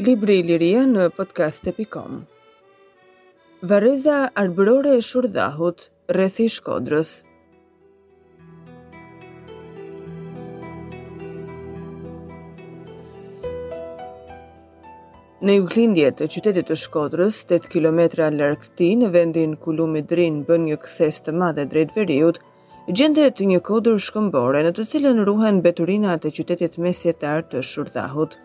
Libri Iliria në podcast.com Varreza arbërore e Shurdhahut, rrethi i Shkodrës. Në juglindje të qytetit të Shkodrës, 8 kilometra larg tij, në vendin ku lumi Drin bën një kthesë të madhe drejt veriut, gjendet një kodër shkëmbore në të cilën ruhen mbeturinat e qytetit mesjetar të Shurdhahut.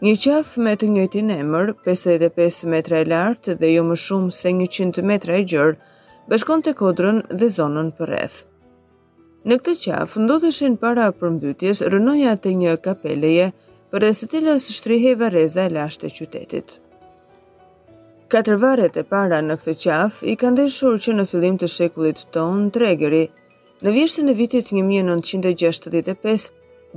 Një qafë me të njëjtin emër, 55 metra e lartë dhe jo më shumë se 100 metra e gjërë, bashkonte kodrën dhe zonën përreth. Në këtë qafë ndodheshin para përmbytjes rrënojat e një kapeleje, përreth së cilës shtrihej varreza e lashtë e qytetit. Katër varret e para në këtë qafë i ka ndeshur që në fillim të shekullit tonë Tregeri. Në vjeshtën e vitit 1965,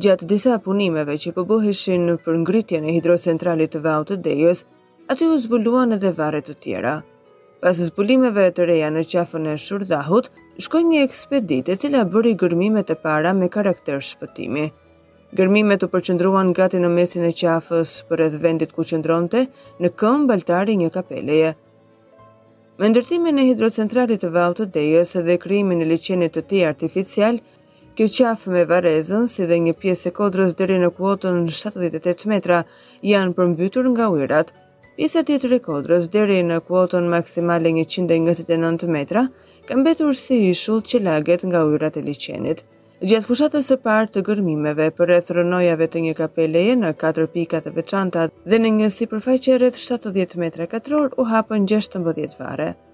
gjatë disa punimeve që po bëheshin për ngritjen e hidrocentralit të Vaut të Dejës, Aty u zbuluan edhe varre të tjera. Pas zbulimeve të reja në qafën e Shurdhahut, shkoi një ekspeditë e cila bëri gërmimet e para me karakter shpëtimi. Gërmimet u përqendruan gati në mesin e qafës, përreth vendit ku qëndronte në këmbë altari i një kapeleje. Me ndërtimin e hidrocentralit të Vaut të Dejës dhe krijimin e liqenit të tij artificial, Kjo qafë me varrezën, si dhe një pjesë e kodrës deri në kuotën 78 metra, janë përmbytur nga ujërat. Pjesa tjetër e kodrës deri në kuotën maksimale 129 metra ka mbetur si ishull që laget nga ujërat e liqenit. Gjatë fushatës së parë të gërmimeve përreth rrënojave të një kapeleje në katër pika të veçanta dhe në një sipërfaqe rreth 70 metra katror u hapën 16 varre.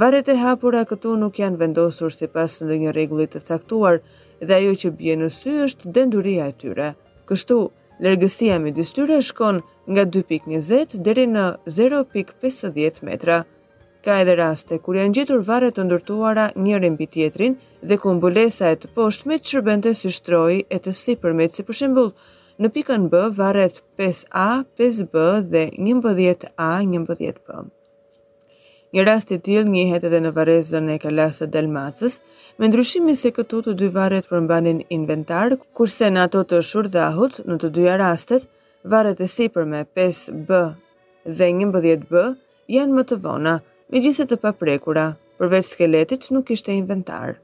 Varret e hapura këtu nuk janë vendosur sipas ndonjë rregulli të caktuar dhe ajo që bie në sy është denduria e tyre. Kështu, largësia midis tyre shkon nga dy pikë njëzet deri në zero pikë pesëdhjetë metra. Ka edhe raste kur janë gjetur varre të ndërtuara njëri mbi tjetrin dhe ku mbulesa e të poshtmit shërbente si shtrojë e të sipërmit, si për shembull në pikën B varret 5A, 5B dhe 11A, 11B. Një rast i tillë njihet edhe në varrezën e Kalasë së Dalmacës, me ndryshimin se këtu të dy varret përmbanin inventar, kurse në ato të Shurdhahut, në të dyja rastet, varret e sipërme 5B dhe 11B janë më të vona, megjithëse të paprekura, përveç skeletit nuk kishte inventar.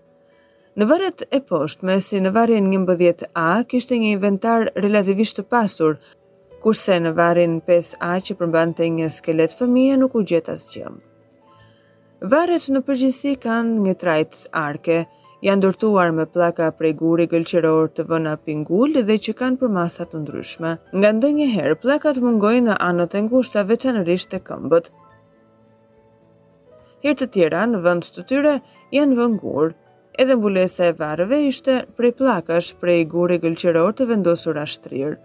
Në varret e poshtme, si në varrin 11A, kishte një inventar relativisht të pasur, kurse në varrin 5A që përmbante një skelet fëmije nuk u gjet asgjë. Varret në përgjithësi kanë një trajtë arke, janë ndërtuar me pllaka prej guri gëlqeror të vëna pingul dhe që kanë përmasa të ndryshme. Nga ndonjëherë pllakat mungojnë në anët e ngushta veçanërisht te këmbët. Herë të tjera, në vend të tyre, janë vënë gurë. Edhe mbulesa e varreve ishte prej pllakash, prej guri gëlqeror të vendosura shtrirë.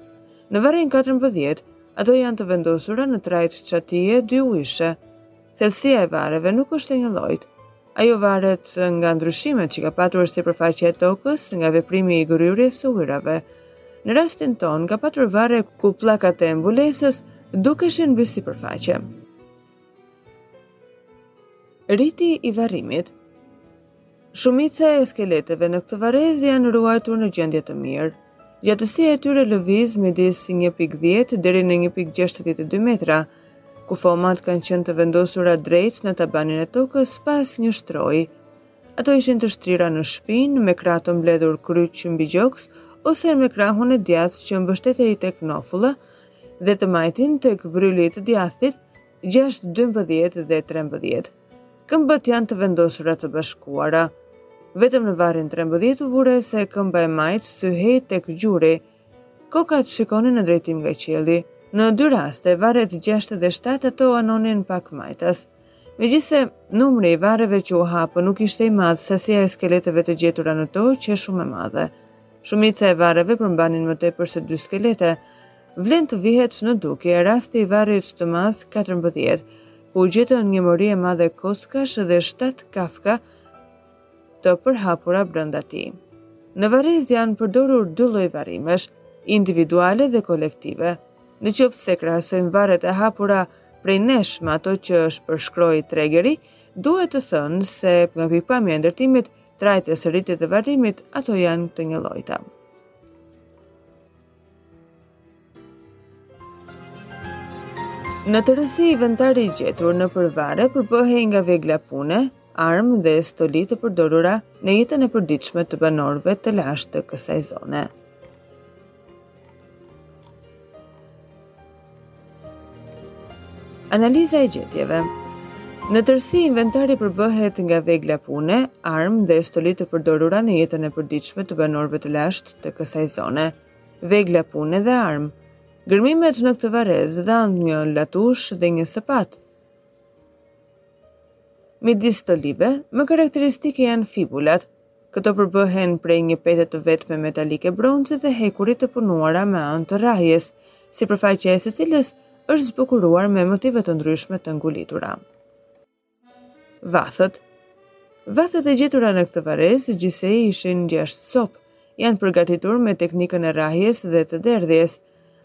Në varrin 14, ato janë të vendosura në trajtë çatie dyujëshe. Thellësia e varreve nuk është e njëllojtë. Ajo varet nga ndryshimet që ka patur sipërfaqja e tokës nga veprimi i gërryerjes së ujërave. Në rastin tonë, ka patur varre ku pllakat e mbulesës dukeshin mbi sipërfaqe. Riti i varrimit Shumica e skeleteve në këtë varrezë janë ruajtur në gjendje të mirë. Gjatësia e tyre lëviz midis 1.10 deri në 1.62 metra. Kufomat kanë qenë të vendosura drejt në tabanin e tokës pa asnjë shtrojë. Ato ishin të shtrira në shpinë, me krahë të mbledhur kryq mbi gjoks ose me krahun e djathtë që mbështetej tek nofulla, dhe të majtin tek bryli i të djathtit 6, 12 dhe 13. Këmbët janë të vendosura të bashkuara. Vetëm në varrin 13 u vu re se këmba e majtë thyhej tek gjuri. Kokat shikonin në drejtim nga qielli. Në dy raste, varret 6 dhe 7 ato anonin pak majtas. Megjithëse, numri i varreve që u hapën nuk ishte i madh, sasia e skeleteve të gjetura në to qe shumë e madhe. Shumica e varreve përmbanin më tepër se dy skelete. Vlen të vihet në dukje rasti i varrit të madh 14, ku u gjetën një mori e madhe kockash dhe shtatë kafka të përhapura brenda tij. Në varrezë janë përdorur dy lloj varrimesh, individuale dhe kolektive. Në qoftë se krahasojmë varret e hapura prej nesh me ato që përshkroi Tregeri, duhet thënë se nga pikëpamja e ndërtimit trajtës e ritit të varrimit, ato janë të njëllojta. Në tërësi inventari i gjetur nëpër varre përbëhej nga vegla pune, armë dhe stoli të përdorura në jetën e përditshme të banorëve të lashtë të kësaj zone. Analiza e gjetjeve Në tërësi, inventari përbëhet nga vegla pune, armë dhe stoli të përdorura në jetën e përditshme të banorëve të lashtë të kësaj zone. Vegla pune dhe armë. Gërmimet në këtë varrezë dhanë një latushë dhe një sëpatë. Midis stolive, më karakteristike janë fibulat, Këto përbëhen prej një pete të vetme metalike bronzi dhe hekuri të punuara me anë të rrahjes, sipërfaqja e së cilës është zbukuruar me motive të ndryshme të ngulitura. Vathët Vathët e gjetura në këtë varrezë gjithsej ishin gjashtë copë, janë përgatitur me teknikën e rrahjes dhe të derdhjes.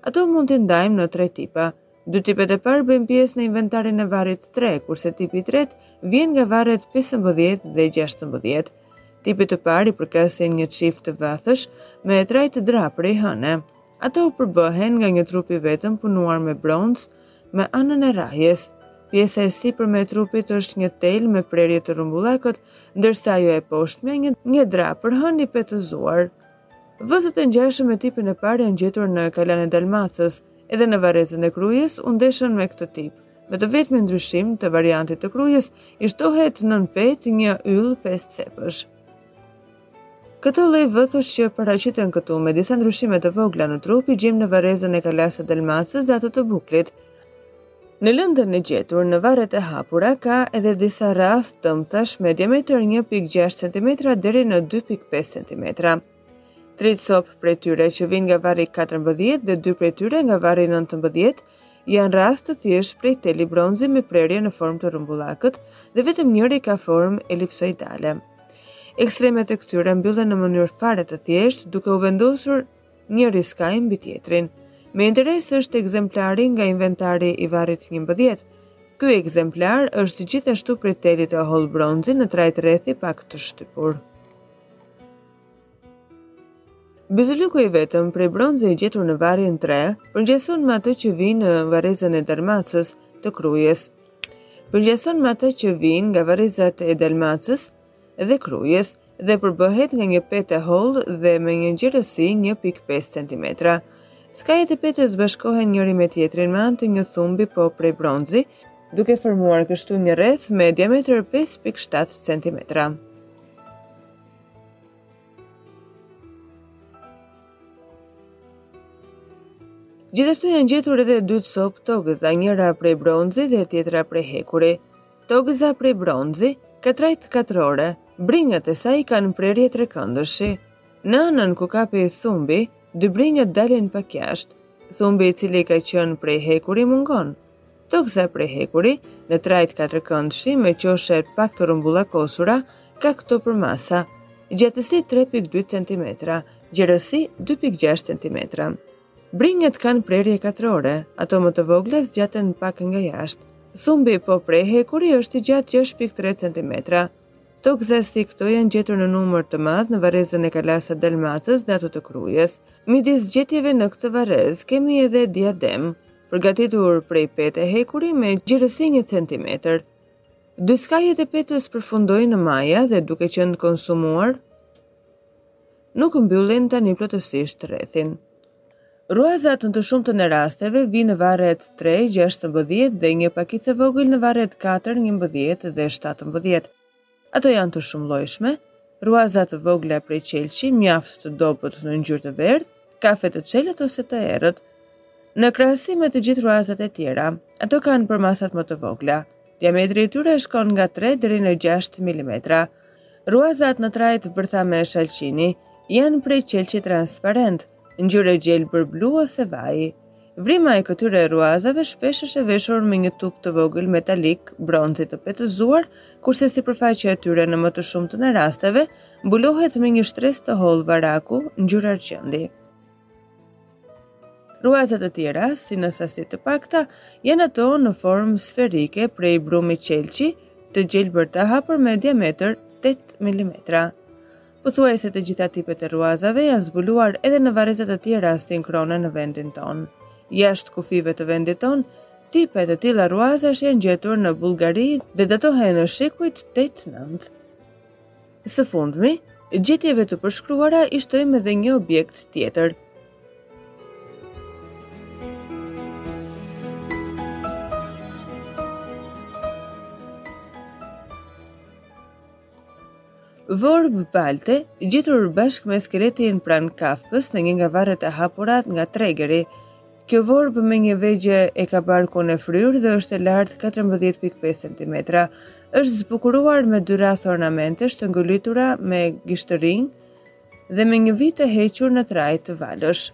Ato mund t'i ndajmë në tre tipa, Dy tipet e parë bëjnë pjesë në inventarin e varrit tre, kurse tipi i tretë vjen nga varret pesëmbëdhjetë dhe gjashtëmbëdhjetë. Tipit të parë i përkasin një çift vathësh me trajtë drapër hëne. Ato përbëhen nga një trup i vetëm punuar me bronz me anën e rrahjes. Pjesa e sipërme e trupit është një tel me prerje të rrumbullakët, ndërsa ajo e poshtme një, një drapër hënë i petëzuar. Vëthët e ngjashëm me tipin e parë janë gjetur në Kalanë e Dalmacës, edhe në varrezën e Krujës u ndeshën me këtë tip. Me të vetmin ndryshim te variantit të Krujës, i shtohet nën petë një yll pesë cepësh. Këto lloj vëthësh që paraqiten këtu me disa ndryshime të vogla në trup i gjejmë në varrezën e Kalasë së Dalmacës dhe atë të Buklit. Në lëndën e gjetur në varret e hapura ka edhe disa rrathë vëthësh me diametër 1.6 cm deri në 2.5 cm. Tri copë prej tyre që vijnë nga varri 14 dhe dy prej tyre nga varri 19 janë rrathë të thjeshtë prej teli bronzi me prerje në formë të rrumbullakët dhe vetëm njëri ka formë elipsoidale. Ekstremet e këtyre mbyllen në mënyrë fare të thjeshtë duke u vendosur Njëri skaj mbi tjetrin. Me interes është ekzemplari nga inventari i varrit njëmbëdhjetë. Ky ekzemplar është gjithashtu prej telit të hollë bronzi në trajtë rrethi pak të shtypur. Byzylyku i vetëm prej bronzi i gjetur në varrin tre përngjason me ata që vijnë në varrezën e Dalmacës, të Krujës. Përngjason me ata që vijnë nga varrezat e Dalmacës, dhe Krujës dhe përbëhet nga një petë e hollë dhe me një gjerësi 1.5 centimetra. Skajet e petës bashkohen njëri me tjetrin me anë të një thumbi po prej bronzi, duke formuar kështu një rreth me diametër 5.7 cm. Gjithashtu janë gjetur edhe dy copë tokëza, njëra prej bronzi dhe tjetra prej hekuri. Togëza prej bronzi, ka trajtë katrore, brinjët e saj kanë prerje trekëndëshi. Në anën ku kapej thumbi, dy brinjët dalin pak jashtë. Thumbi i cili ka qenë prej hekuri mungon. Togëza prej hekuri, në trajtë katërkëndëshi me qoshe pak të rrumbullakosura, ka këto përmasa, Gjatësi tre pikë dy centimetra, gjerësi dy pikë gjashtë centimetra. Brinjët kanë prerje katrore, ato më të vogla zgjaten pak nga jashtë. Thumbi po prej hekuri është i gjatë gjashtë pikë tre centimetra. Tokëza si këto janë gjetur në numër të madh në varrezën e Kalasë së Dalmacës dhe ato të Krujës. Midis gjetjeve në këtë varrezë kemi edhe diademë, përgatitur prej pete hekuri me gjerësi një centimetër. Dy skajet e petës përfundojnë në maja dhe duke qenë konsumuar, nuk mbyllin tani plotësisht rrethin. Rruazat në të shumtën e rasteve vijnë në varret tre, gjashtëmbëdhjetë dhe një pakicë e vogël në varret katër, njëmbëdhjetë dhe shtatëmbëdhjetë. Ato janë të shumëllojshme, rruaza të vogla prej qelqi, mjaft të dobët në ngjyrë të verdhë, kafe të çelët ose të errët. Në krahasim me të gjithë rruazat e tjera, ato kanë përmasat më të vogla. Diametri i tyre shkon nga tre deri në gjashtë milimetra. Rruazat në trajtë bërthame shalqini janë prej qelqi transparent, ngjyrë gjelbër blu ose vaji. Vrima e këtyre rruazave shpesh është e veshur me një tub të vogël metalik bronzi të petëzuar, kurse sipërfaqja e tyre në më të shumtën e rasteve mbulohet me një shtresë të hollë varaku, ngjyrë argjendi. Rruaza të tjera, si në sasi të pakta, janë ato në formë sferike prej brumi qelqi të gjelbër të hapur me diametër 8 mm. Pothuajse të gjitha tipet e rruazave janë zbuluar edhe në varreza të tjera sinkrone në vendin tonë. Jashtë kufijve të vendit tonë, tipe të tilla rruazash janë gjetur në Bulgari dhe datohen në shekujt 8-9. Së fundmi, gjetjeve të përshkruara i shtojmë edhe një objekt tjetër. Vorbë balte, gjetur bashkë me skeletin pranë kafkës në një nga varret e hapura nga Tregeri, Kjo vorbë me një vegje e ka barkun e fryrë dhe është e lartë 14 pikë pesë centimetra. Është zbukuruar me dy rrathë ornamentesh të ngulitura me gishtërinj dhe me një vijë të hequr në trajtë valësh.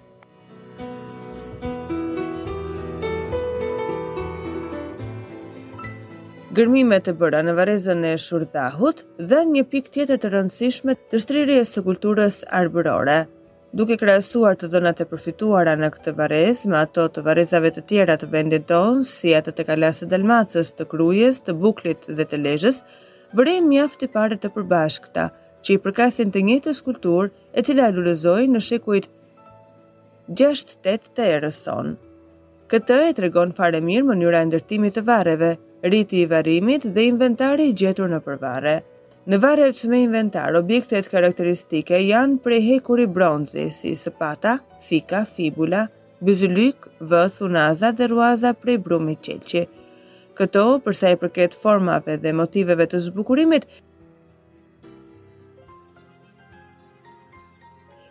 Gërmimet e bëra në varrezën e Shurdhahut dhanë një pikë tjetër të rëndësishme të shtrirjes së kulturës arbërore. Duke krahasuar të dhënat e përfituara në këtë varrezë me ato të varrezave të tjera të vendit tonë, si atë të Kalasë së Dalmacës, të Krujës, të Buklit dhe të Lezhës, vërejmë mjaft tipare të përbashkëta, që i përkasin të njëjtës kulturë, e cila lulëzoi në shekujt gjashtë-tetë të erës sonë. Këtë e tregon fare mirë mënyra e ndërtimit të varreve, riti i varrimit dhe inventari i gjetur nëpër varre. Në varret me inventar, objektet karakteristike janë prej hekuri bronzi, si sëpata, thika, fibula, byzylyk, vëth, unaza dhe rruaza prej brumi qelqi. Këto, përsa i përket formave dhe motiveve të zbukurimit,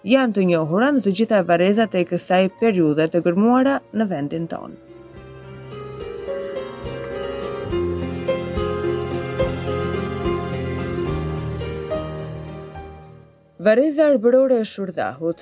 Janë të njohura në të gjitha varrezat e kësaj periudhe të gërmuara në vendin tonë. Varreza arbërore e Shurdhahut,